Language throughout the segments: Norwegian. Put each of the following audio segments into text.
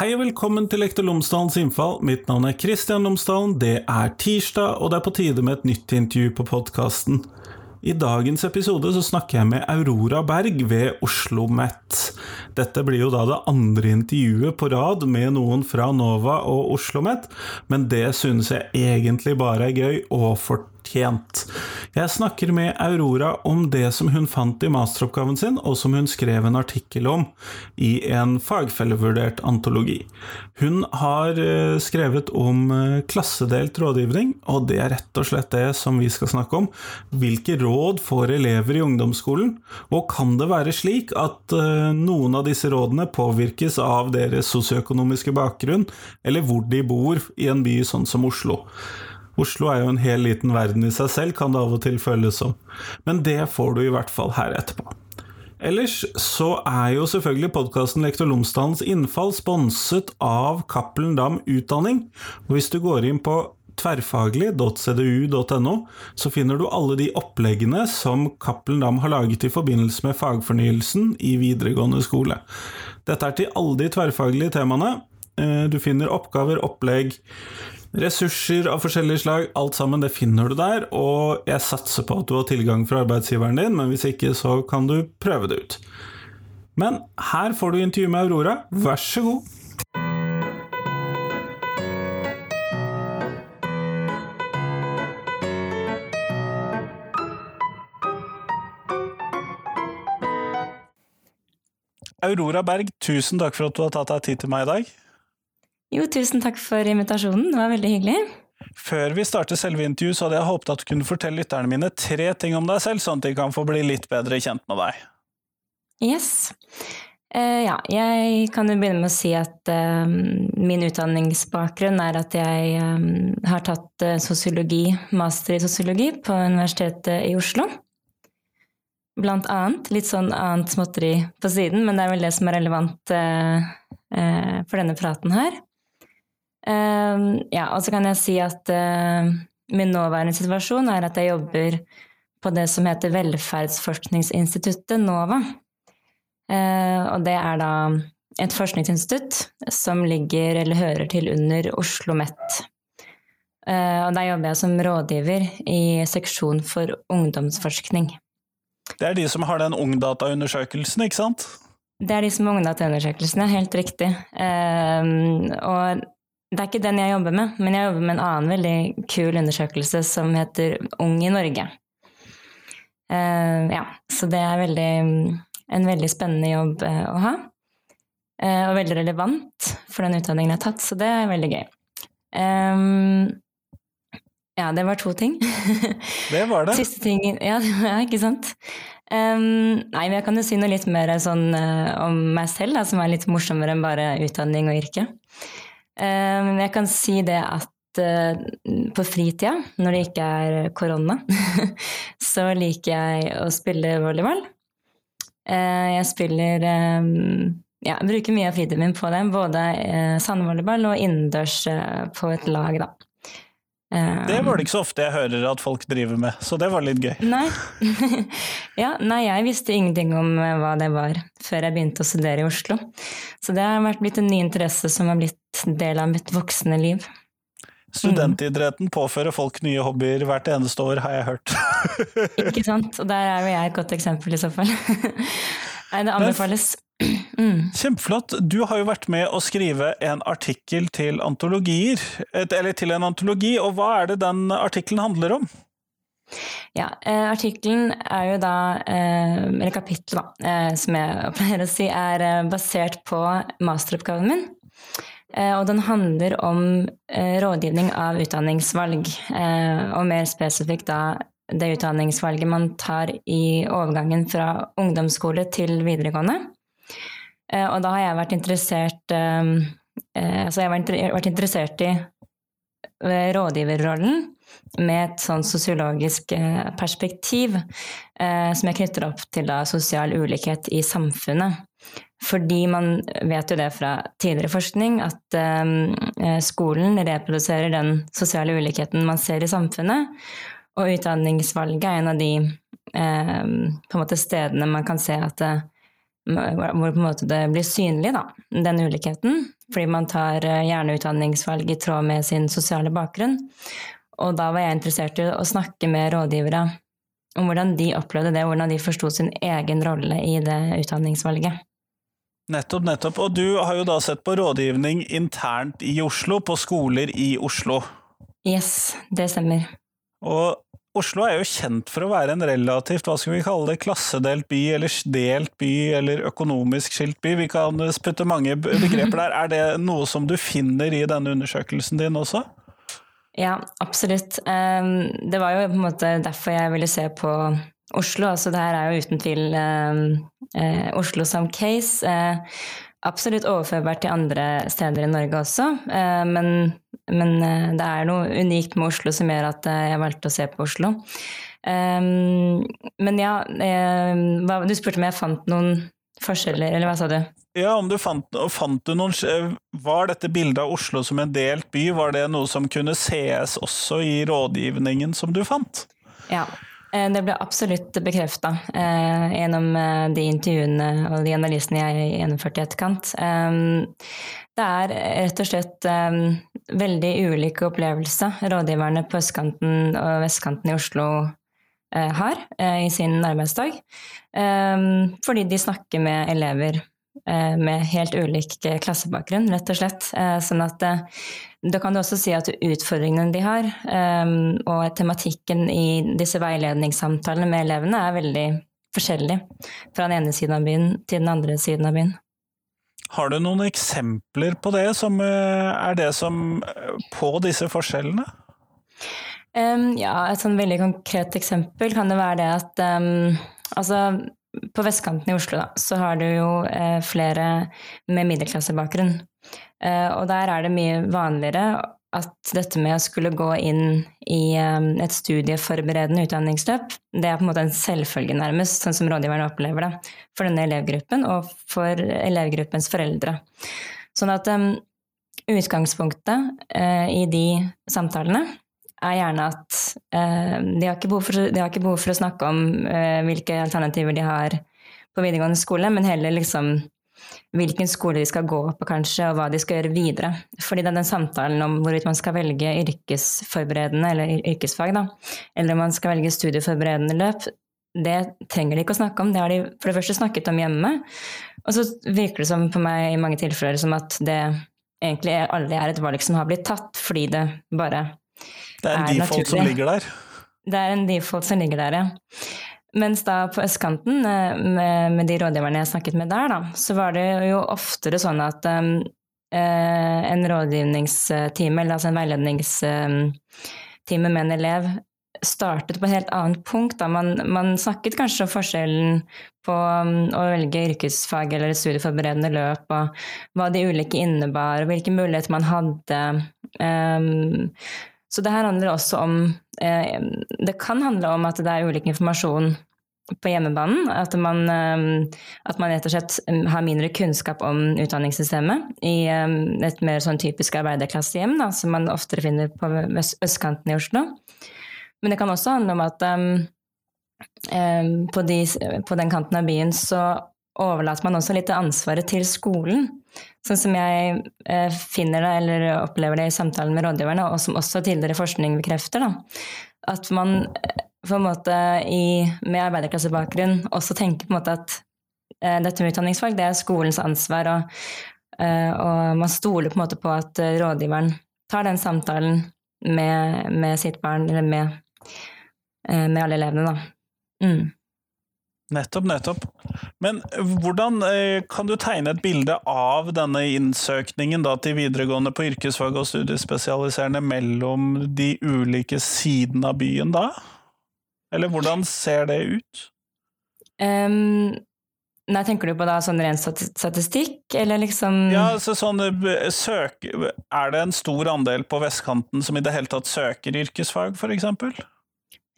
Hei og velkommen til Lektor Lomsdalens innfall. Mitt navn er Kristian Lomsdalen. Det er tirsdag, og det er på tide med et nytt intervju på podkasten. I dagens episode så snakker jeg med Aurora Berg ved Oslo OsloMet. Dette blir jo da det andre intervjuet på rad med noen fra NOVA og Oslo OsloMet, men det synes jeg egentlig bare er gøy og fortjent fortjent. Jeg snakker med Aurora om det som hun fant i masteroppgaven sin, og som hun skrev en artikkel om i en fagfellevurdert antologi. Hun har eh, skrevet om eh, klassedelt rådgivning, og det er rett og slett det som vi skal snakke om. Hvilke råd får elever i ungdomsskolen, og kan det være slik at eh, noen av disse rådene påvirkes av deres sosioøkonomiske bakgrunn, eller hvor de bor i en by sånn som Oslo? Oslo er jo en hel liten verden i seg selv, kan det av og til føles som. Men det får du i hvert fall her etterpå. Ellers så er jo selvfølgelig podkasten Lektor Lomsdalens innfall sponset av Cappelen Dam Utdanning. Og hvis du går inn på tverrfaglig.cdu.no, så finner du alle de oppleggene som Cappelen Dam har laget i forbindelse med fagfornyelsen i videregående skole. Dette er til alle de tverrfaglige temaene. Eh, du finner oppgaver, opplegg, Ressurser av forskjellige slag, alt sammen, det finner du der, og jeg satser på at du har tilgang fra arbeidsgiveren din, men hvis ikke, så kan du prøve det ut. Men her får du intervju med Aurora, vær så god. Aurora Berg, tusen takk for at du har tatt deg tid til meg i dag. Jo, tusen takk for invitasjonen, det var veldig hyggelig. Før vi starter selve intervjuet, så hadde jeg håpet at du kunne fortelle lytterne mine tre ting om deg selv, sånn at de kan få bli litt bedre kjent med deg. Yes. Uh, ja, jeg kan jo begynne med å si at uh, min utdanningsbakgrunn er at jeg um, har tatt uh, sosiologi, master i sosiologi på Universitetet i Oslo. Blant annet. Litt sånn annet småtteri på siden, men det er vel det som er relevant for denne praten her. Uh, ja, og så kan jeg si at uh, min nåværende situasjon er at jeg jobber på det som heter Velferdsforskningsinstituttet, NOVA. Uh, og det er da et forskningsinstitutt som ligger eller hører til under Oslo OsloMet. Uh, og der jobber jeg som rådgiver i seksjon for ungdomsforskning. Det er de som har den Ungdata-undersøkelsen, ikke sant? Det er de som har ungdataundersøkelsene, helt riktig. og det er ikke den jeg jobber med, men jeg jobber med en annen veldig kul undersøkelse som heter Ung i Norge. Uh, ja, så det er veldig, en veldig spennende jobb uh, å ha. Uh, og veldig relevant for den utdanningen jeg har tatt, så det er veldig gøy. Um, ja, det var to ting. det var det. Siste ting Ja, ja ikke sant. Um, nei, men jeg kan jo si noe litt mer sånn om meg selv, da, som er litt morsommere enn bare utdanning og yrke. Ehm, jeg kan si det at eh, på fritida, når det ikke er korona, så liker jeg å spille volleyball. Eh, jeg spiller ja, bruker mye av fritiden min på det, både eh, sandvolleyball og innendørs på et lag, da. Det var det ikke så ofte jeg hører at folk driver med, så det var litt gøy. Nei, ja, nei jeg visste ingenting om hva det var før jeg begynte å studere i Oslo. Så det har blitt en ny interesse som har blitt del av mitt voksne liv. Studentidretten mm. påfører folk nye hobbyer hvert eneste år, har jeg hørt. Ikke sant. Og der er jo jeg et godt eksempel, i så fall. Nei, det anbefales. Mm. Kjempeflott. Du har jo vært med å skrive en artikkel til antologier, eller til en antologi, og hva er det den artikkelen handler om? Ja, eh, Artikkelen er jo da, eh, eller kapittelet, da, eh, som jeg pleier å si, er eh, basert på masteroppgaven min. Eh, og den handler om eh, rådgivning av utdanningsvalg, eh, og mer spesifikt da det utdanningsvalget man tar i overgangen fra ungdomsskole til videregående. Og da har jeg vært interessert Så jeg har vært interessert i rådgiverrollen med et sånn sosiologisk perspektiv som jeg knytter opp til da sosial ulikhet i samfunnet. Fordi man vet jo det fra tidligere forskning at um, skolen reproduserer den sosiale ulikheten man ser i samfunnet. Og utdanningsvalget er en av de um, på en måte stedene man kan se at hvor på en måte det blir synlig, da, den ulikheten. Fordi man tar eh, gjerne utdanningsvalg i tråd med sin sosiale bakgrunn. Og da var jeg interessert i å snakke med rådgivere om hvordan de opplevde det, hvordan de forsto sin egen rolle i det utdanningsvalget. Nettopp, nettopp. Og du har jo da sett på rådgivning internt i Oslo, på skoler i Oslo. Yes, det stemmer. Og Oslo er jo kjent for å være en relativt, hva skal vi kalle det, klassedelt by, eller delt by, eller økonomisk skilt by. Vi kan putte mange begreper der. Er det noe som du finner i denne undersøkelsen din også? Ja, absolutt. Det var jo på en måte derfor jeg ville se på Oslo. Altså det her er jo uten tvil eh, Oslo som case. Absolutt overførbart til andre steder i Norge også, eh, men, men, eh, det er noe unikt med Oslo som gjør at eh, jeg valgte å se på Oslo. Men ja, du spurte om jeg fant noen forskjeller, eller hva sa du? Ja, om du fant, fant du noen Var dette bildet av Oslo som en delt by, var det noe som kunne sees også i rådgivningen som du fant? Ja, det ble absolutt bekrefta eh, gjennom eh, de intervjuene og de analysene jeg gjennomførte i etterkant. det er rett og slett veldig ulike opplevelser rådgiverne på østkanten og vestkanten i Oslo har i sin arbeidsdag. fordi de snakker med elever med helt ulik klassebakgrunn, rett og slett. Sånn at da kan du også si at utfordringene de har, og tematikken i disse veiledningssamtalene med elevene, er veldig forskjellig fra den ene siden av byen til den andre siden av byen. Har du noen eksempler på det, som eh, er det som eh, på disse forskjellene? Um, ja, et sånn veldig konkret eksempel kan det være det at um, altså på vestkanten i Oslo da, så har du jo eh, flere med middelklassebakgrunn. Eh, og der er det mye vanligere at dette med å skulle gå inn i eh, et studieforberedende utdanningsløp, det er på en måte en selvfølge, nærmest, sånn som rådgiverne opplever det, for denne elevgruppen og for elevgruppens foreldre. Sånn at um, utgangspunktet uh, i de samtalene er gjerne at eh, de, har for, de, har ikke behov for, å snakke om eh, hvilke alternativer de har på videregående skole, men heller liksom hvilken skole de skal gå på, kanskje, og hva de skal gjøre videre. Fordi den samtalen om hvorvidt man skal velge yrkesforberedende eller yrkesfag, da, eller om man skal velge studieforberedende løp, det trenger de ikke å snakke om. Det har de for det første snakket om hjemme. Og så virker det som på meg i mange tilfeller som at det egentlig aldri er et valg som har blitt tatt, fordi det bare det er en default som ligger der? Det er en default som ligger der, ja. Mens da på østkanten, eh, med, med de rådgiverne jeg snakket med der, da, så var det jo oftere sånn at um, en rådgivningstime, eller altså en veiledningstime med en elev, startet på et helt annet punkt. Da. Man, man snakket kanskje om forskjellen på um, å velge yrkesfag eller studieforberedende løp, og hva de ulike innebar, og hvilke muligheter man hadde. Um, så det her handler også om eh, Det kan handle om at det er ulik informasjon på hjemmebanen. At man, eh, at man rett og slett eh, har mindre kunnskap om utdanningssystemet i et mer sånn typisk arbeiderklassehjem, som man oftere finner på østkanten i Oslo. Men det kan også handle om at på, de, på den kanten av byen så overlater man også litt av ansvaret til skolen. Sånn som jeg eh, finner det, eller opplever det i samtalen med rådgiverne, og som også tidligere forskning bekrefter, da. at man eh, på en måte i, med arbeiderklassebakgrunn også tenker på en måte at eh, dette med utdanningsfag det er skolens ansvar, og, og, man stoler på en måte på at rådgiveren tar den samtalen med, med sitt barn, eller med, med alle elevene, da. Mm. Nettopp, nettopp. Men hvordan eh, kan du tegne et bilde av denne innsøkningen da, til videregående på yrkesfag og studiespesialiserende mellom de ulike sidene av byen da? Eller hvordan ser det ut? Um, nei, tenker du på da sånn ren statistikk, eller liksom Ja, så sånn eh, søk, Er det en stor andel på vestkanten som i det hele tatt søker yrkesfag, for eksempel?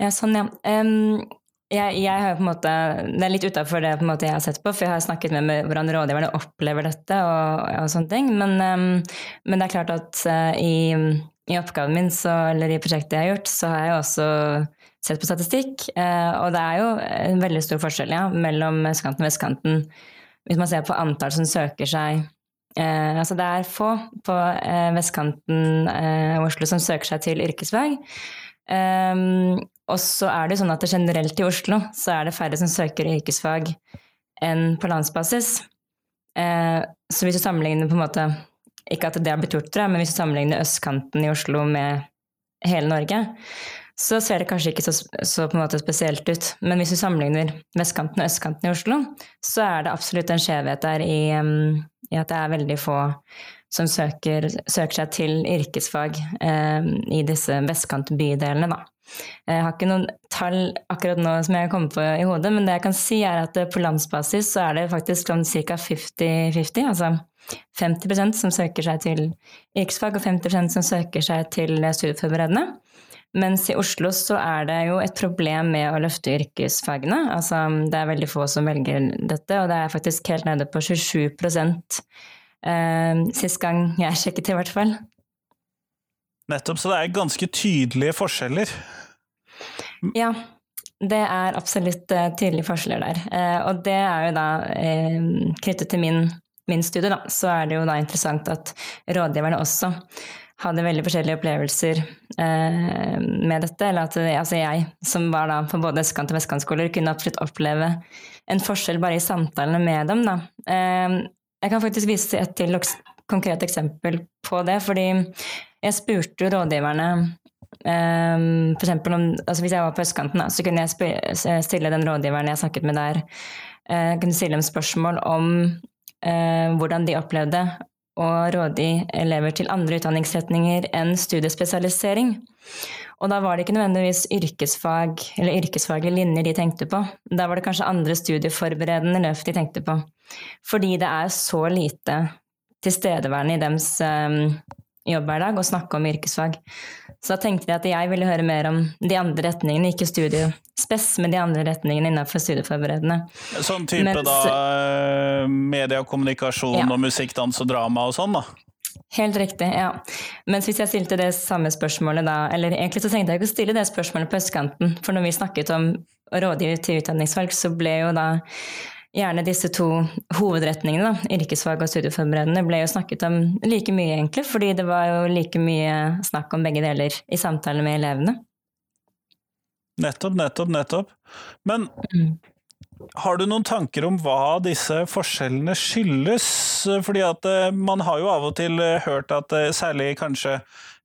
Ja, sånn, ja. Um, jeg, jeg, har på en måte, Det er litt utafor det på en måte jeg har sett på, for jeg har snakket med, med hvordan rådgiverne opplever dette. og, og sånne ting, men, um, men, det er klart at uh, i, i, oppgaven min, så, eller i prosjektet jeg har gjort, så har jeg også sett på statistikk. Uh, og det er jo en veldig stor forskjell ja, mellom østkanten og vestkanten hvis man ser på antall som søker seg eh, Altså det er få på eh, vestkanten av eh, Oslo som søker seg til yrkesfag. Um, og så er det sånn at det generelt i Oslo så er det færre som søker yrkesfag enn på landsbasis. Eh, så hvis du sammenligner på en måte Ikke at det har blitt gjort, men hvis du sammenligner østkanten i Oslo med hele Norge, så ser det kanskje ikke så, så på en måte spesielt ut. Men hvis du sammenligner vestkanten og østkanten i Oslo, så er det absolutt en skjevhet der i, um, i at det er veldig få som søker, søker seg til yrkesfag eh, i disse vestkantbydelene, da. Jeg har ikke noen tall akkurat nå som jeg kommer på i hodet, men det jeg kan si er at på landsbasis så er det faktisk sånn ca. 50-50. Altså 50% som søker seg til yrkesfag, og 50% som søker seg til studieforberedende. Mens i Oslo så er det jo et problem med å løfte yrkesfagene. Altså det er veldig få som velger dette, og det er faktisk helt nede på 27 eh, sist gang jeg sjekket, i hvert fall. Nettopp, så det er ganske tydelige forskjeller. Ja, det er absolutt uh, tydelige forskjeller der. Uh, og det er jo da uh, knyttet til min, min, studie, da, så er det jo da interessant at rådgiverne også hadde veldig forskjellige opplevelser med dette. Eller at altså jeg, som var da på både østkant- og vestkantskoler, kunne absolutt oppleve en forskjell bare i samtalene med dem. Da. Jeg kan faktisk vise et til konkret eksempel på det, fordi jeg spurte rådgiverne Um, for eksempel om, altså Hvis jeg var på østkanten, så kunne jeg stille den rådgiveren jeg snakket med der, uh, kunne stille dem spørsmål om uh, hvordan de opplevde å rådgi elever til andre utdanningsretninger enn studiespesialisering. Og da var det ikke nødvendigvis yrkesfag eller yrkesfaglige linjer de tenkte på. Da var det kanskje andre studieforberedende løp de tenkte på. Fordi det er så lite tilstedeværende i deres um, jobbhverdag å snakke om yrkesfag. Så da tenkte jeg at jeg ville høre mer om de andre retningene, ikke studiespes, men de andre retningene innenfor studieforberedende. Sånn type Mens, da mediekommunikasjon media, kommunikasjon ja. og musikk, dans og drama og sånn, da? Helt riktig, ja. Mens hvis jeg stilte det samme spørsmålet da, eller egentlig så tenkte jeg ikke å stille det spørsmålet på østkanten, for når vi snakket om rådgiver til utdanningsvalg, så ble jo da gjerne disse to hovedretningene, da, yrkesfag og studieforberedende, ble jo snakket om like mye, egentlig, fordi det var jo like mye snakk om begge deler i samtale med elevene. Nettopp, nettopp, nettopp. Men mm. har du noen tanker om hva disse forskjellene skyldes? Fordi at eh, man har jo av og til eh, hørt at eh, særlig kanskje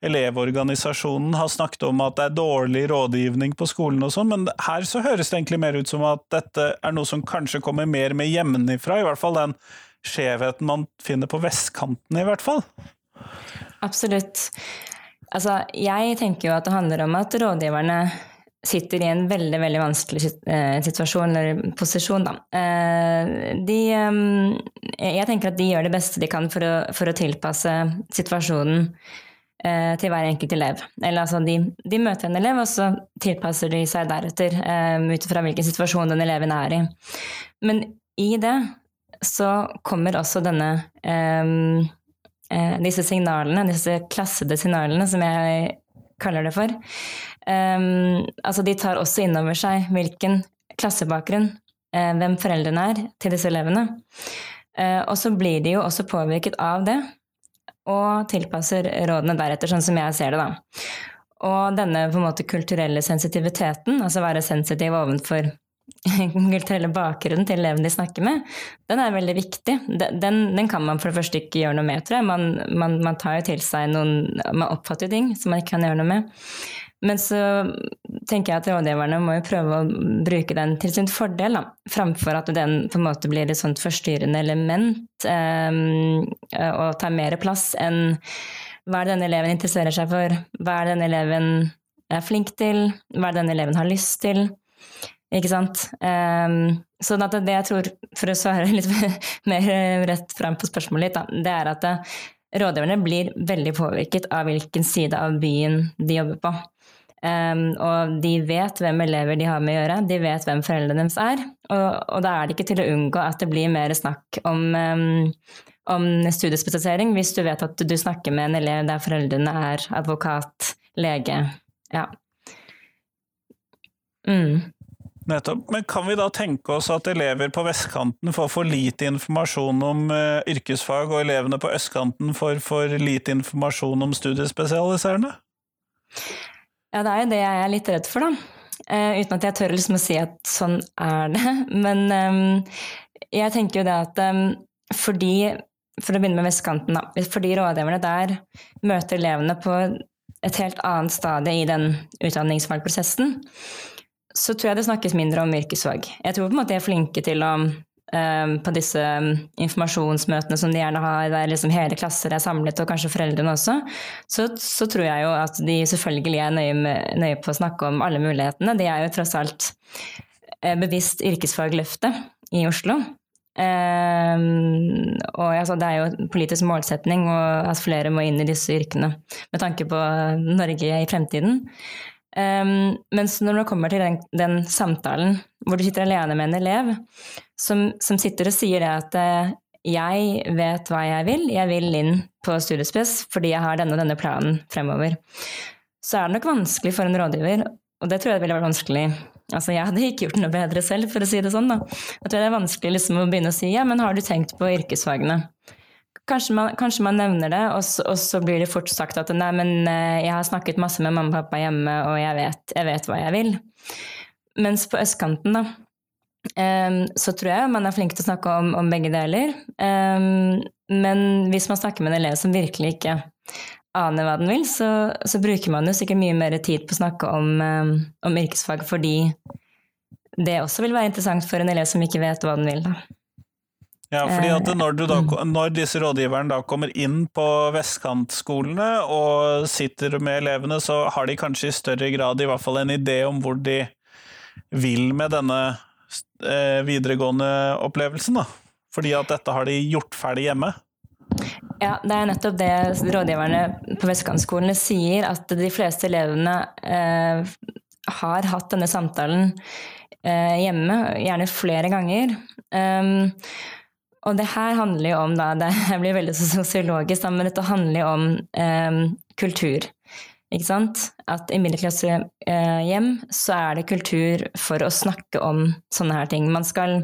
Elevorganisasjonen har snakket om at det er dårlig rådgivning på skolen og sånn, men her så høres det egentlig mer ut som at dette er noe som kanskje kommer mer med hjemmefra, i hvert fall den skjevheten man finner på vestkanten, i hvert fall. Absolutt. Altså, jeg tenker jo at det handler om at rådgiverne sitter i en veldig veldig vanskelig eh, situasjon eller posisjon. Da. Eh, de, eh, jeg tenker at de gjør det beste de kan for å, for å tilpasse situasjonen til hver enkelt elev. Eller altså de, de, møter en elev, og så tilpasser de seg deretter eh, ut fra hvilken situasjon den eleven er i. Men i det så kommer også denne eh, eh disse signalene, disse klassede signalene, som jeg kaller det for. Um, altså de tar også inn over seg hvilken klassebakgrunn, hvem foreldrene er til disse elevene. Og så blir de jo også påvirket av det og tilpasser rådene deretter, sånn som jeg ser det, da. Og denne på en måte kulturelle sensitiviteten, altså være sensitiv overfor kulturelle bakgrunnen til eleven de snakker med, den er veldig viktig. Den, den, kan man for det første ikke gjøre noe med, tror jeg. Man, man, man tar jo til seg noen Man oppfatter jo ting som man ikke kan gjøre noe med. Men så tenker jeg at rådgiverne må jo prøve å bruke den til sin fordel, da, framfor at den på en måte blir et sånt forstyrrende element eh, og tar mer plass enn hva er det denne eleven interesserer seg for, hva er det denne eleven er flink til, hva er det denne eleven har lyst til. Ikke sant? Um, så det jeg tror, for å svare litt mer rett fram på spørsmålet ditt, da, det er at rådgiverne blir veldig påvirket av hvilken side av byen de jobber på. Um, og de vet hvem elever de har med å gjøre, de vet hvem foreldrene deres er. Og, og, da er det ikke til å unngå at det blir mer snakk om, um, om studiespesialisering hvis du vet at du snakker med en elev der foreldrene er advokat, lege. Ja. Mm. Nettopp. Men kan vi da tenke oss at elever på vestkanten får for lite informasjon om uh, yrkesfag, og elevene på østkanten får for lite informasjon om studiespesialiserende? Ja, det er jo det jeg er litt redd for, da. Uh, uten at jeg tør liksom å si at sånn er det. Men um, jeg tenker jo det at um, fordi For å begynne med vestkanten, da. Fordi rådgiverne der møter elevene på et helt annet stadie i den utdanningsvalgprosessen, så tror jeg det snakkes mindre om yrkesfag. Jeg tror på en måte de er flinke til å på disse informasjonsmøtene som de gjerne har, der liksom hele klasser er samlet, og kanskje foreldrene også, så, så tror jeg jo at de selvfølgelig er nøye, med, nøye, på å snakke om alle mulighetene. De er jo tross alt eh, bevisst yrkesfagløftet i Oslo. Um, og altså, det er jo politisk målsetning at flere må inn i disse yrkene med tanke på Norge i fremtiden. Um, mens når det kommer til den, den, samtalen hvor du sitter alene med en elev som, som sitter og sier det at uh, jeg vet hva jeg vil, jeg vil inn på studiespiss fordi jeg har denne og denne planen fremover, så er det nok vanskelig for en rådgiver, og det tror jeg ville vært vanskelig Altså, jeg hadde ikke gjort noe bedre selv, for å si det sånn. da. Jeg tror det er vanskelig liksom å begynne å si ja, men har du tenkt på yrkesfagene? Kanskje man, kanskje man nevner det, og så, og så, blir det fort sagt at nei, men eh, jeg har snakket masse med mamma og pappa hjemme, og jeg vet, jeg vet hva jeg vil. Mens på østkanten, da, um, så tror jeg man er flink til å snakke om, om begge deler. Um, men hvis man snakker med en elev som virkelig ikke aner hva den vil, så, så, bruker man jo sikkert mye mer tid på å snakke om, um, om, yrkesfag fordi det også vil være interessant for en elev som ikke vet hva den vil. Da. Ja, fordi at når, da, mm. når, disse rådgiverne da kommer inn på vestkantskolene og sitter med elevene, så har de kanskje i større grad i hvert fall en idé om hvor de vil med denne eh, videregående opplevelsen, da. Fordi at dette har de gjort ferdig hjemme. Ja, det er nettopp det rådgiverne på vestkantsskolene sier, at de fleste elevene eh, har hatt denne samtalen eh, hjemme, gjerne flere ganger. Um, og det her handler jo om, da, det blir veldig sosiologisk, men dette handler jo om um, kultur. Ikke sant? At i middelklassehjem eh, så er det kultur for å snakke om sånne her ting. Man skal,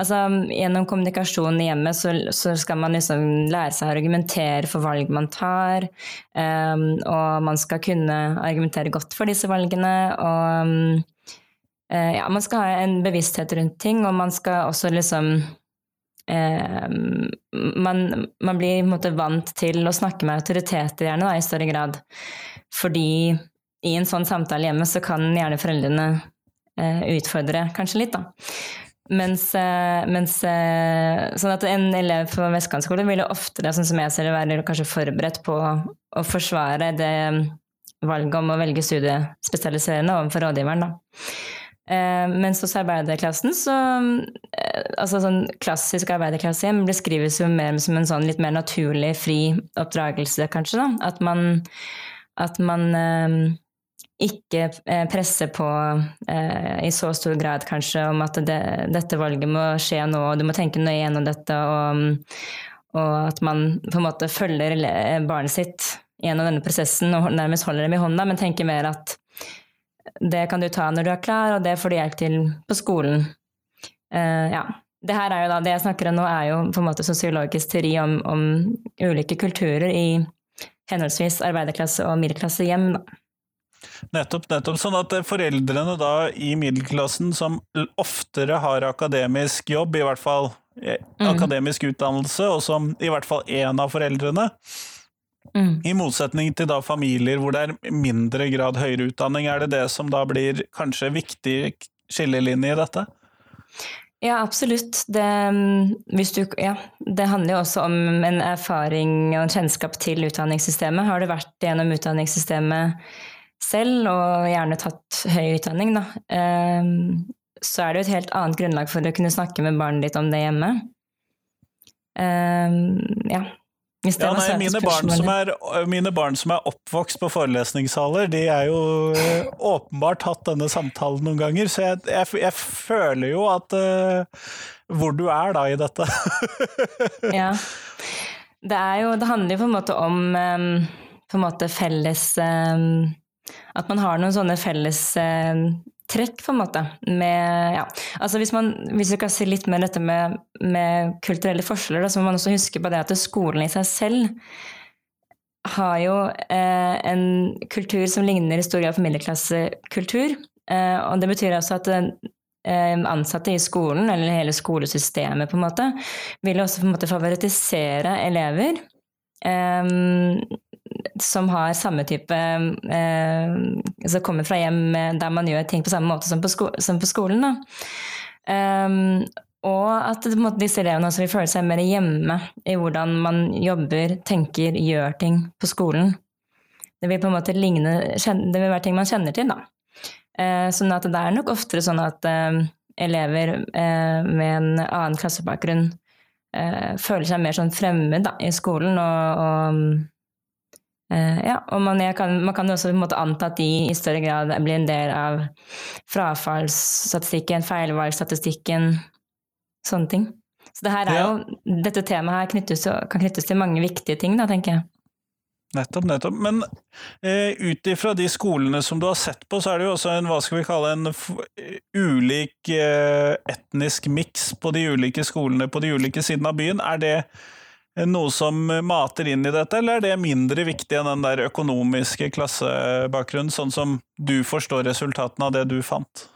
altså Gjennom kommunikasjon i hjemmet så, så skal man liksom lære seg å argumentere for valg man tar. Um, og man skal kunne argumentere godt for disse valgene. Og um, ja, man skal ha en bevissthet rundt ting, og man skal også liksom man, man, blir måte, vant til å snakke med autoriteter gjerne da, i større grad. Fordi i en sånn samtale hjemme så kan gjerne foreldrene eh, utfordre kanskje litt, da. Mens, eh, mens eh, sånn at en elev på vestkantskole vil oftere, sånn som jeg ser det, være kanskje forberedt på å forsvare det valget om å velge studiespesialiserende overfor rådgiveren, da. Eh, mens hos arbeiderklassen så eh, Altså sånn klassisk arbeiderklassehjem beskrives jo mer som en sånn litt mer naturlig, fri oppdragelse, kanskje, da. At man at man eh, ikke eh, presser på eh, i så stor grad kanskje om at det, dette valget må skje nå, og du må tenke nøye gjennom dette, og, og, at man på en måte følger barnet sitt gjennom denne prosessen og nærmest holder dem i hånda, men tenker mer at det kan du ta når du er klar, og det får du hjelp til på skolen. Uh, ja. Det her er jo da, det jeg snakker om nå, er jo på en måte sosiologisk teori om, om ulike kulturer i henholdsvis arbeiderklasse og middelklasse hjem. Da. Nettopp, nettopp. Sånn at foreldrene da i middelklassen som oftere har akademisk jobb, i hvert fall eh, mm. akademisk utdannelse, og som i hvert fall én av foreldrene, mm. i motsetning til da familier hvor det er mindre grad høyere utdanning, er det det som da blir kanskje viktig skillelinje i dette? Ja, absolutt. Det, du, ja, det, handler jo også om en erfaring og en kjennskap til utdanningssystemet. Har du vært gjennom utdanningssystemet selv og gjerne tatt høy utdanning, da, ehm, så er det jo et helt annet grunnlag for å kunne snakke med barnet ditt om det hjemme. Ehm, ja, ja, nei, mine barn, er, mine, barn som er, oppvokst på forelesningssaler, de er jo åpenbart hatt denne samtalen noen ganger, så jeg, jeg, jeg føler jo at uh, Hvor du er da i dette. ja. Det, jo, det handler jo på en måte om um, på en måte felles um, At man har noen sånne felles um, trekk, på en måte. Med, ja. altså hvis, man, hvis du kan si litt mer dette med, med kulturelle forskjeller, da, så må man også huske på det at skolen i seg selv har jo eh, en kultur som ligner i stor grad på. Eh, og det betyr altså at eh, ansatte i skolen, eller hele skolesystemet, på en måte, vil også på en måte favoritisere elever eh, som har samme type eh, Som kommer fra hjem der man gjør ting på samme måte som på, sko som på skolen. Um, og at måte, disse elevene også vil føle seg mer hjemme i hvordan man jobber, tenker, gjør ting på skolen. Det vil på en måte ligne Det vil være ting man kjenner til, da. Eh, sånn at det er nok oftere sånn at eh, elever eh, med en annen klassebakgrunn eh, føler seg mer sånn fremmed da, i skolen og, og Uh, ja, og man kan, man kan, også anta at de i større grad blir en del av frafallsstatistikken, feilvalgsstatistikken, Sånne ting. Så det er jo, dette temaet her knyttes, kan knyttes til mange viktige ting, da, tenker jeg. Nettopp, nettopp. Men eh, ut ifra de skolene som du har sett på, så er det jo også en hva skal vi kalle en ulik eh, etnisk miks på de ulike skolene på de ulike sidene av byen. Er det noe som mater inn i dette, eller er det mindre viktig enn den der økonomiske klassebakgrunnen, sånn som du forstår resultatene av det du fant?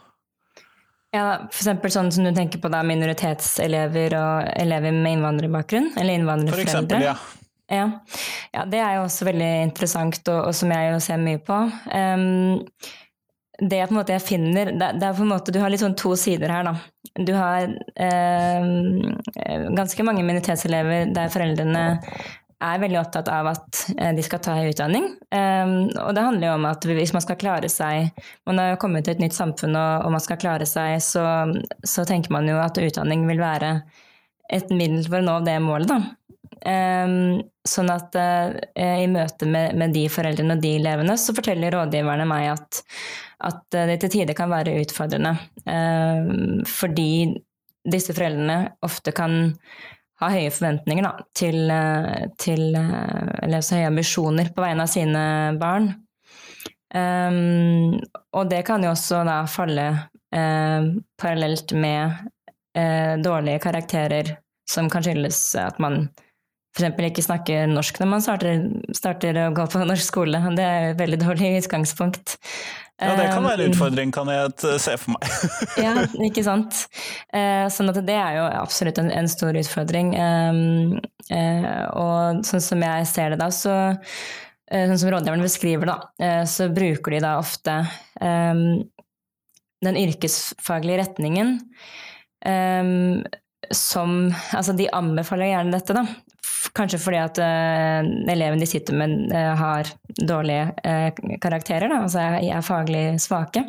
Ja, f.eks. sånn som du tenker på da, minoritetselever og elever med innvandrerbakgrunn, eller innvandrerforeldre. For eksempel, ja. Ja. ja. det er jo også veldig interessant, og, og som jeg jo ser mye på. Um, det på en måte jeg finner det, det, er på en måte, Du har litt sånn to sider her, da. Du har eh, ganske mange minoritetselever der foreldrene er veldig opptatt av at eh, de skal ta utdanning. Um, og det handler jo om at hvis man skal klare seg Man har kommet til et nytt samfunn, og, og man skal klare seg, så, så, tenker man jo at utdanning vil være et middel for å nå det målet, da. Um, sånn at eh, i møte med, med, de foreldrene og de elevene, så forteller rådgiverne meg at, at det til tider kan være utfordrende. Eh, fordi disse foreldrene ofte kan ha høye forventninger da, til, eh, til eh, Eller så høye ambisjoner på vegne av sine barn. Um, og det kan jo også da falle parallelt med dårlige karakterer som kan skyldes at man f.eks. ikke snakker norsk når man starter, starter, å gå på norsk skole. Det er et veldig dårlig utgangspunkt. Ja, det kan være en um, utfordring, kan jeg eh, se for meg. ja, ikke sant. Eh, sånn at det er jo absolutt en, en stor utfordring. Um, eh, og sånn som jeg ser det da, så Sånn som rådgiverne beskriver, da, så bruker de da ofte um, den yrkesfaglige retningen som Altså, de anbefaler gjerne dette, da. Kanskje fordi at uh, eleven de sitter med, uh, har dårlige uh, karakterer, da, altså er, faglig svake.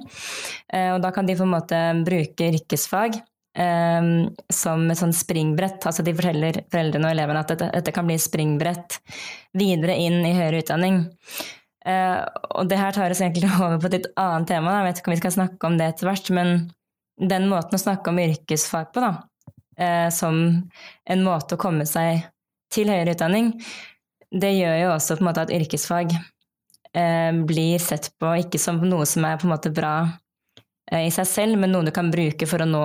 og da kan de på en måte bruke yrkesfag som et sånn springbrett. Altså de forteller foreldrene og elevene at dette, dette kan bli springbrett videre inn i høyere utdanning. og det her tar oss egentlig over på et litt annet tema, jeg vet ikke om vi skal snakke om det etter hvert, men den måten å snakke om yrkesfag på, da, som en måte å komme seg til høyere utdanning, det gjør jo også på en måte at yrkesfag eh, blir sett på ikke som noe som er på en måte bra eh, i seg selv, men noe du kan bruke for å nå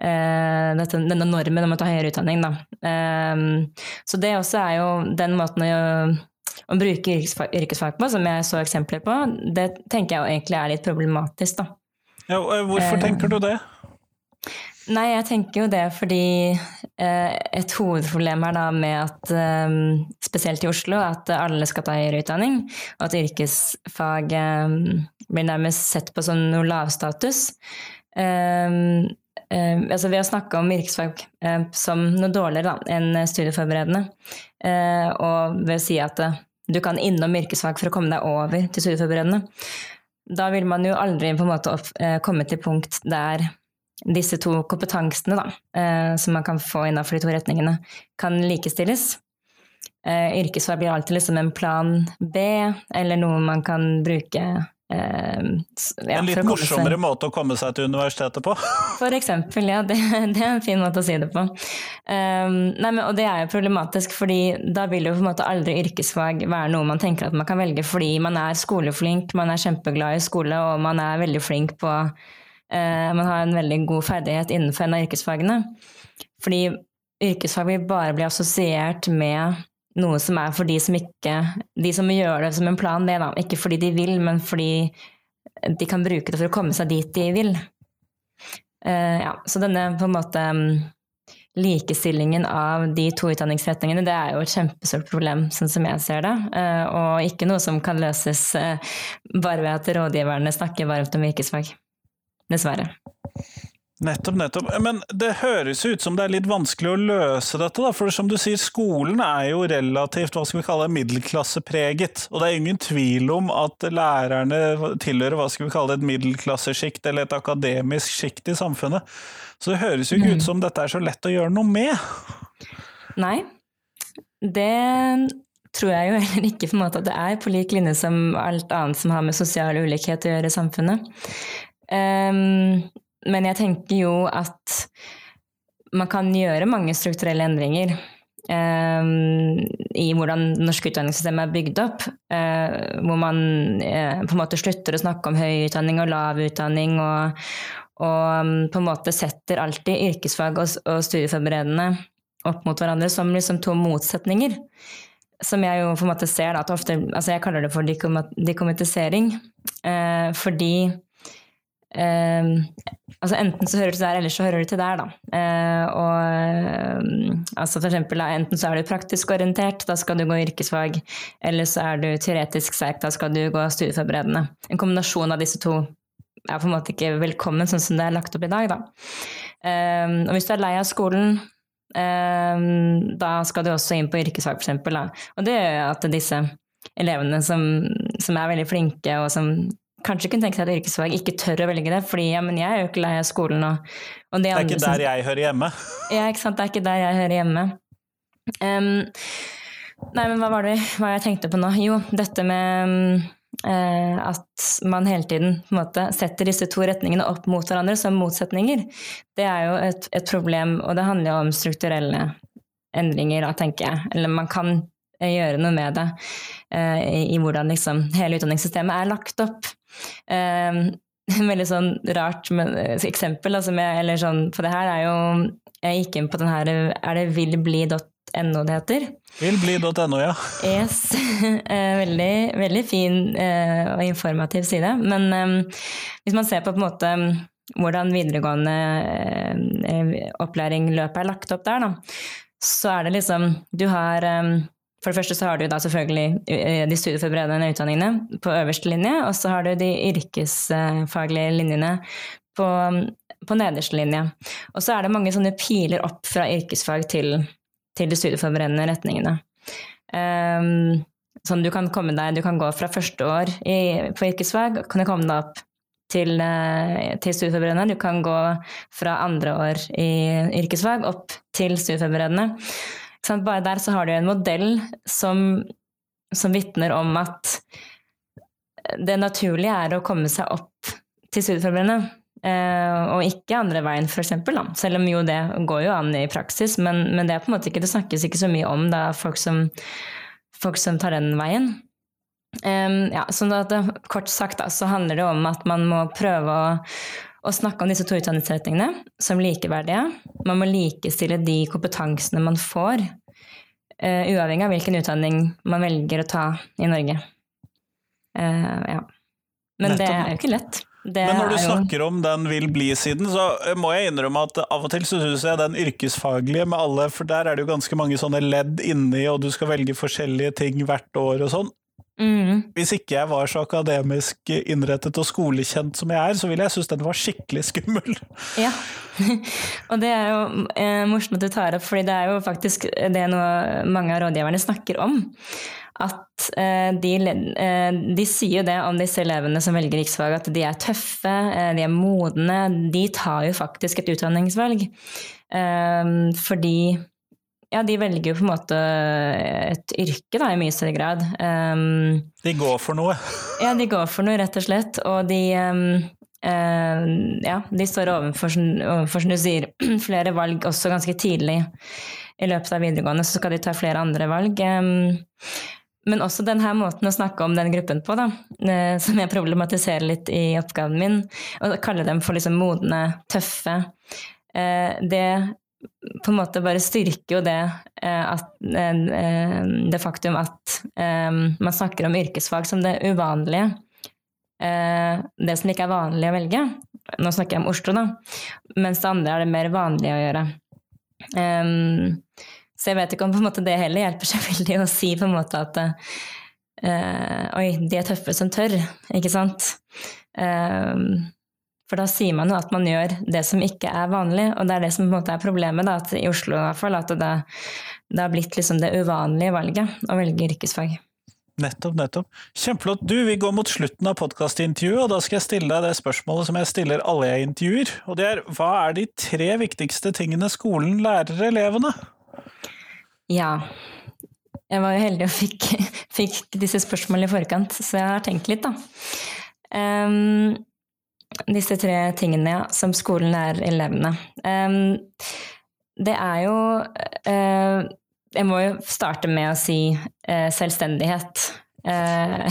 eh, dette, denne normen om å ta høyere utdanning. Ehm, så det også er jo den måten å, å bruke yrkesfag, yrkesfag, på, som jeg så eksempler på, det tenker jeg egentlig er litt problematisk, da. Ja, hvorfor eh, tenker du det? Nei, jeg tenker jo det fordi eh, et hovedproblem er da med at, eh, spesielt i Oslo, at alle skal ta høyere utdanning, og at yrkesfag eh, blir nærmest sett på som noe lavstatus. Eh, altså ved å snakke om yrkesfag eh, som noe dårligere da, enn studieforberedende, og ved å si at du kan innom yrkesfag for å komme deg over til studieforberedende, da vil man jo aldri på en måte opp, komme til punkt der disse to kompetansene da, eh, som man kan få innenfor de to retningene, kan likestilles. Eh, yrkesfag blir alltid liksom en plan B, eller noe man kan bruke ja, en litt morsommere måte å komme seg til universitetet på? For eksempel, ja. Det, det, er en fin måte å si det på. Um, nei, men, og det er jo problematisk, fordi da vil jo på en måte aldri yrkesfag være noe man tenker at man kan velge, fordi man er skoleflink, man er kjempeglad i skole, og man er veldig flink på Man har en veldig god ferdighet innenfor en av yrkesfagene. Fordi yrkesfag vil bare bli assosiert med noe som er for de som ikke De som gjør det som en plan det, da. Ikke fordi de vil, men fordi de kan bruke det for å komme seg dit de vil. Uh, ja, så denne på en måte um, likestillingen av de to utdanningsretningene, det er jo et kjempestort problem, sånn som jeg ser det. Uh, og ikke noe som kan løses bare ved at rådgiverne snakker varmt om yrkesfag. Dessverre. Nettopp, nettopp. Men det høres ut som det er litt vanskelig å løse dette, da. For som du sier, skolen er jo relativt hva skal vi kalle middelklassepreget. Og det er ingen tvil om at lærerne tilhører hva skal vi kalle et middelklassesjikt eller et akademisk sjikt i samfunnet. Så det høres jo ikke ut mm. som dette er så lett å gjøre noe med. Nei. Det tror jeg jo heller ikke på en måte at det er, på lik linje som alt annet som har med sosial ulikhet å gjøre i samfunnet. Um, men jeg tenker jo at man kan gjøre mange strukturelle endringer um, i hvordan det norske utdanningssystemet er bygd opp. Uh, hvor man uh, på en måte slutter å snakke om høy utdanning og lav utdanning, og, og um, på en måte setter alltid yrkesfag og, og studieforberedende opp mot hverandre som liksom to motsetninger. Som jeg jo på en måte ser da, at ofte Altså jeg kaller det for dikomatisering. Uh, fordi altså Enten så hører du til der, eller så hører du til der, da. Uh, og uh, altså for eksempel, Enten så er du praktisk orientert, da skal du gå yrkesfag. Eller så er du teoretisk sterk, da skal du gå studieforberedende. En kombinasjon av disse to er på en måte ikke velkommen sånn som det er lagt opp i dag. Da. Ehm, og hvis du er lei av skolen, da skal du også inn på yrkesfag, for. Da. Og det gjør at disse elevene som, som er veldig flinke, og som kanskje kunne tenke seg et yrkesfag, ikke tør å velge det. fordi ja, men jeg er jo ikke lei av skolen. Og, og det, det, er ikke der jeg hører hjemme. Ja, ikke sant. Det er ikke der jeg hører hjemme. Um, nei, men hva var det hva jeg tenkte på nå? Jo, dette med uh, at man hele tiden måte, setter disse to retningene opp mot hverandre som motsetninger. Det er jo et, et problem, og det handler jo om strukturelle endringer, da, tenker jeg. Eller man kan gjøre noe med det i, i hvordan liksom hele utdanningssystemet er lagt opp. Um, veldig sånn rart men, eh, eksempel altså med, eller sånn, på det her er jo Jeg gikk inn på den her Er det villbli.no det heter? Villbli.no, ja. Yes. Eh, veldig, veldig fin uh, og informativ side. Men um, hvis man ser på, på en måte hvordan videregående uh, opplæring-løpet er lagt opp der, da, så er det liksom Du har um, for det første så har du da selvfølgelig eh, de studieforberedende utdanningene på øverste linje, og så har du de yrkesfaglige linjene på, på nederste linje. Og så er det mange sånne piler opp fra yrkesfag til, til de studieforberedende retningene. Um, sånn du kan komme deg, du kan gå fra første år i, på yrkesfag, kan du komme deg opp til, eh, til studieforberedende. Du kan gå fra andre år i yrkesfag opp til studieforberedende. Bare der så har du en modell som, som vitner om at det naturlige er å komme seg opp til studieforberedende. Uh, og ikke andre veien, f.eks. Selv om jo det går jo an i praksis, men, men, det er på en måte ikke, det snakkes ikke så mye om er folk som, folk som tar den veien. Um, ja, så det, kort sagt da, så handler det om at man må prøve å å snakke om disse to utdanningsretningene som likeverdige. Man må likestille de kompetansene man får, uh, uavhengig av hvilken utdanning man velger å ta i Norge. Uh, ja. Men det er jo ikke lett. Det Men når du snakker om den vil bli-siden, så må jeg innrømme at av og til så syns jeg den yrkesfaglige med alle, for der er det jo ganske mange sånne ledd inni, og du skal velge forskjellige ting hvert år og sånn. Mm. Hvis ikke jeg var så akademisk innrettet og skolekjent som jeg er, så ville jeg synes den var skikkelig skummel. Ja, og det er jo eh, morsomt at du tar opp, fordi det er jo faktisk det noe mange av rådgiverne snakker om. At eh, de, eh, de, sier jo det om disse elevene som velger riksfag, at de er tøffe, eh, de er modne. De tar jo faktisk et utdanningsvalg. Eh, fordi ja, de velger jo på en måte et yrke, da, i mye større grad. Um, de går for noe? ja, de går for noe, rett og slett. Og de um, uh, ja, de står overfor, overfor, som du sier, flere valg også ganske tidlig i løpet av videregående, så skal de ta flere andre valg. Um, men også denne måten å snakke om den gruppen på, da, eh, som jeg problematiserer litt i oppgaven min, og kalle dem for liksom modne, tøffe, eh, det på en måte bare styrker jo det, eh, at, det faktum at man snakker om yrkesfag som det uvanlige. Det som ikke er vanlig å velge. Nå snakker jeg om Oslo, da. Mens det andre er det mer vanlig å gjøre. Så jeg vet ikke om det heller hjelper seg veldig å si på en måte at Oi, de er tøffe som tør, ikke sant? For da sier man jo at man gjør det som ikke er vanlig, og det er det som på en måte er problemet da, i Oslo i hvert fall, at det, det har blitt liksom det uvanlige valget å velge yrkesfag. Nettopp, nettopp. Kjempeflott. Du, vi går mot slutten av podkastintervjuet, og da skal jeg stille deg det spørsmålet som jeg stiller alle jeg intervjuer, og det er hva er de tre viktigste tingene skolen lærer elevene? Ja. Jeg var jo heldig og fikk, fikk disse spørsmålene i forkant, så jeg har tenkt litt, da. Um, disse tre tingene ja, som skolen lærer elevene. Um, det er jo uh, Jeg må jo starte med å si uh, selvstendighet. Uh,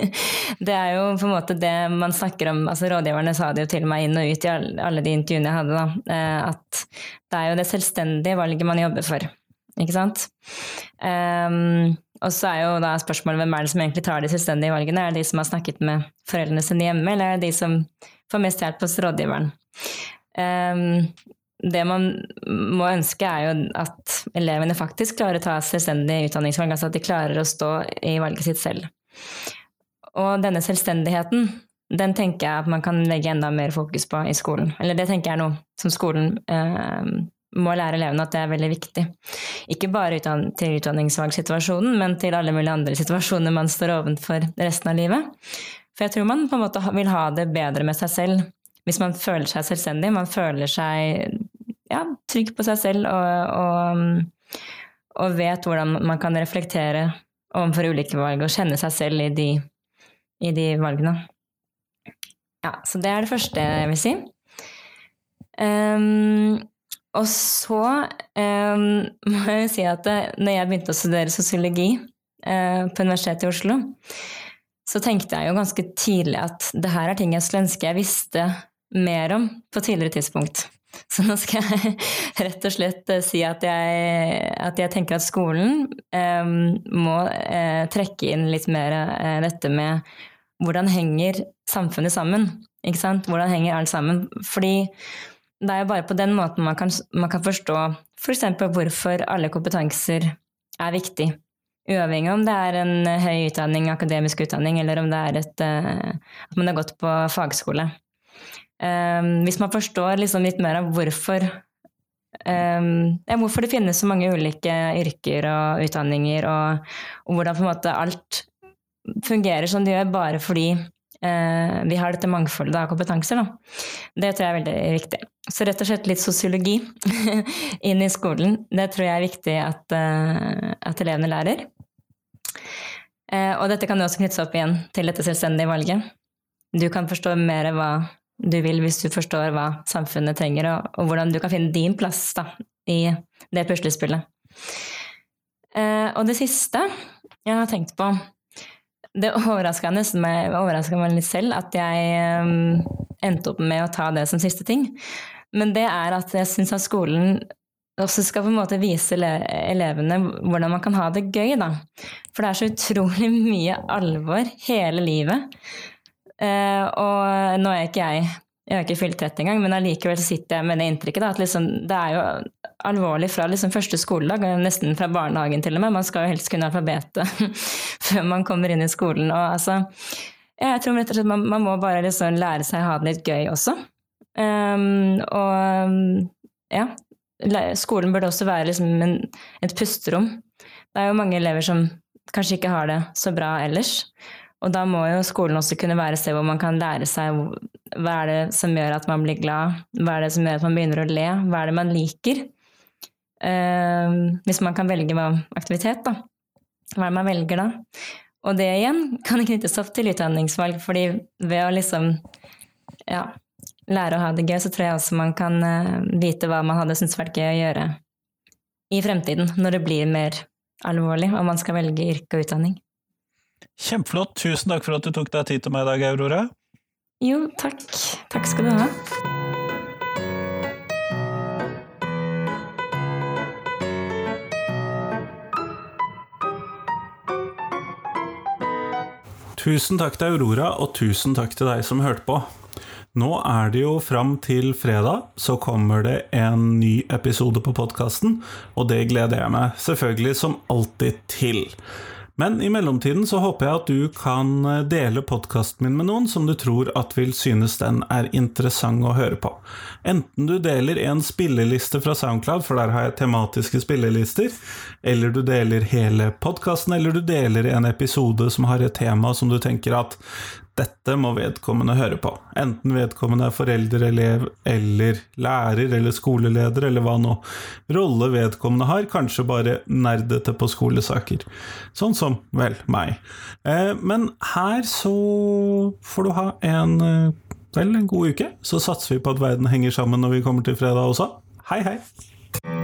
det er jo på en måte det man snakker om altså Rådgiverne sa det jo til meg inn og ut i alle de intervjuene jeg hadde, da, at det er jo det selvstendige valget man jobber for. Ikke sant? Um, og så er jo da spørsmålet hvem er det som egentlig tar de selvstendige valgene? Er det de som har snakket med foreldrene sine hjemme, eller er det de som får mest hjelp hos rådgiveren? Um, det man må ønske, er jo at elevene faktisk klarer å ta selvstendig utdanningsvalg, altså at de klarer å stå i valget sitt selv. Og denne selvstendigheten, den tenker jeg at man kan legge enda mer fokus på i skolen. Eller det tenker jeg noe som skolen eh, må lære elevene at det er veldig viktig. Ikke bare utdan til utdanningsvalgsituasjonen, men til alle mulige andre situasjoner man står overfor resten av livet. For jeg tror man på en måte vil ha det bedre med seg selv hvis man føler seg selvstendig. Man føler seg ja, trygg på seg selv og, og, og, vet hvordan man kan reflektere overfor ulike valg og kjenne seg selv i de, i de valgene. Ja, så det er det første jeg vil si. Um, og så um, må jeg si at det, når jeg begynte å studere sosiologi uh, på Universitetet i Oslo, så tenkte jeg jo ganske tidlig at det her er ting jeg skulle ønske jeg visste mer om på tidligere tidspunkt. Så nå skal jeg rett og slett uh, si at jeg, at jeg, tenker at skolen eh, må eh, trekke inn litt mer dette med hvordan henger samfunnet sammen? Ikke sant? Hvordan henger alt sammen? Fordi det er jo bare på den måten man kan, man kan forstå f.eks. For hvorfor alle kompetanser er viktig. Uavhengig om det er en høy utdanning, akademisk utdanning, eller om det er et, at man har gått på fagskole. Um, hvis man forstår liksom litt mer av hvorfor, um, ja, hvorfor det finnes så mange ulike yrker og utdanninger, og, og hvordan alt fungerer som det gjør bare fordi uh, vi har dette mangfoldet av kompetanser. Da. Det tror jeg er veldig viktig. Så rett og slett litt sosiologi inn i skolen. Det tror jeg er viktig at, uh, at elevene lærer. Uh, og dette kan jo også knyttes opp igjen til dette selvstendige valget. Du kan forstå mer hva du vil hvis du forstår hva samfunnet trenger, og, og hvordan du kan finne din plass da, i det puslespillet. Uh, og det siste jeg har tenkt på Det overraska meg, meg litt selv at jeg um, endte opp med å ta det som siste ting. Men det er at jeg syns at skolen også skal på en måte vise elevene hvordan man kan ha det gøy, da. For det er så utrolig mye alvor hele livet. Eh, og nå er ikke jeg jeg har ikke fylt 30 engang, men allikevel sitter jeg med det inntrykket da, at liksom, det er jo alvorlig fra liksom første skoledag, nesten fra barnehagen til og med. Man skal jo helst kunne alfabetet før man kommer inn i skolen. Og altså, jeg tror rett og slett man, man må bare liksom lære seg å ha det litt gøy også. Um, og ja, skolen burde også være liksom en, et pusterom. Det er jo mange elever som kanskje ikke har det så bra ellers. Og da må jo skolen også kunne være et sted hvor man kan lære seg hva er det som gjør at man blir glad, hva er det som gjør at man begynner å le, hva er det man liker. Eh, hvis man kan velge aktivitet, da. Hva er det man velger da? Og det igjen kan knyttes opp til utdanningsvalg, fordi ved å liksom ja, lære å ha det gøy, så tror jeg også man kan uh, vite hva man hadde syntes vært gøy å gjøre i fremtiden, når det blir mer alvorlig og man skal velge yrke og utdanning. Kjempeflott. Tusen takk for at du tok deg tid til meg i dag, Aurora. Jo, takk. Takk skal du ha. Tusen takk til Aurora, og tusen takk til deg som hørte på. Nå er det jo fram til fredag, så kommer det en ny episode på podkasten, og det gleder jeg meg selvfølgelig som alltid til. Men i mellomtiden så håper jeg at du kan eh, dele podkasten min med noen som du tror at vil synes den er interessant å høre på. Enten du deler en spilleliste fra Soundcloud, for der har jeg tematiske spillelister, eller du deler hele podkasten, eller du deler en episode som har et tema som du tenker at dette må vedkommende høre på. Enten vedkommende er forelder, elev eller lærer eller skoleleder, eller hva nå rolle vedkommende har, kanskje bare nerdete på skolesaker. Sånn som, vel, meg. Eh, men her så får du ha en eh, vel, en god uke. Så satser vi på at verden henger sammen når vi kommer til fredag også. Hei, hei!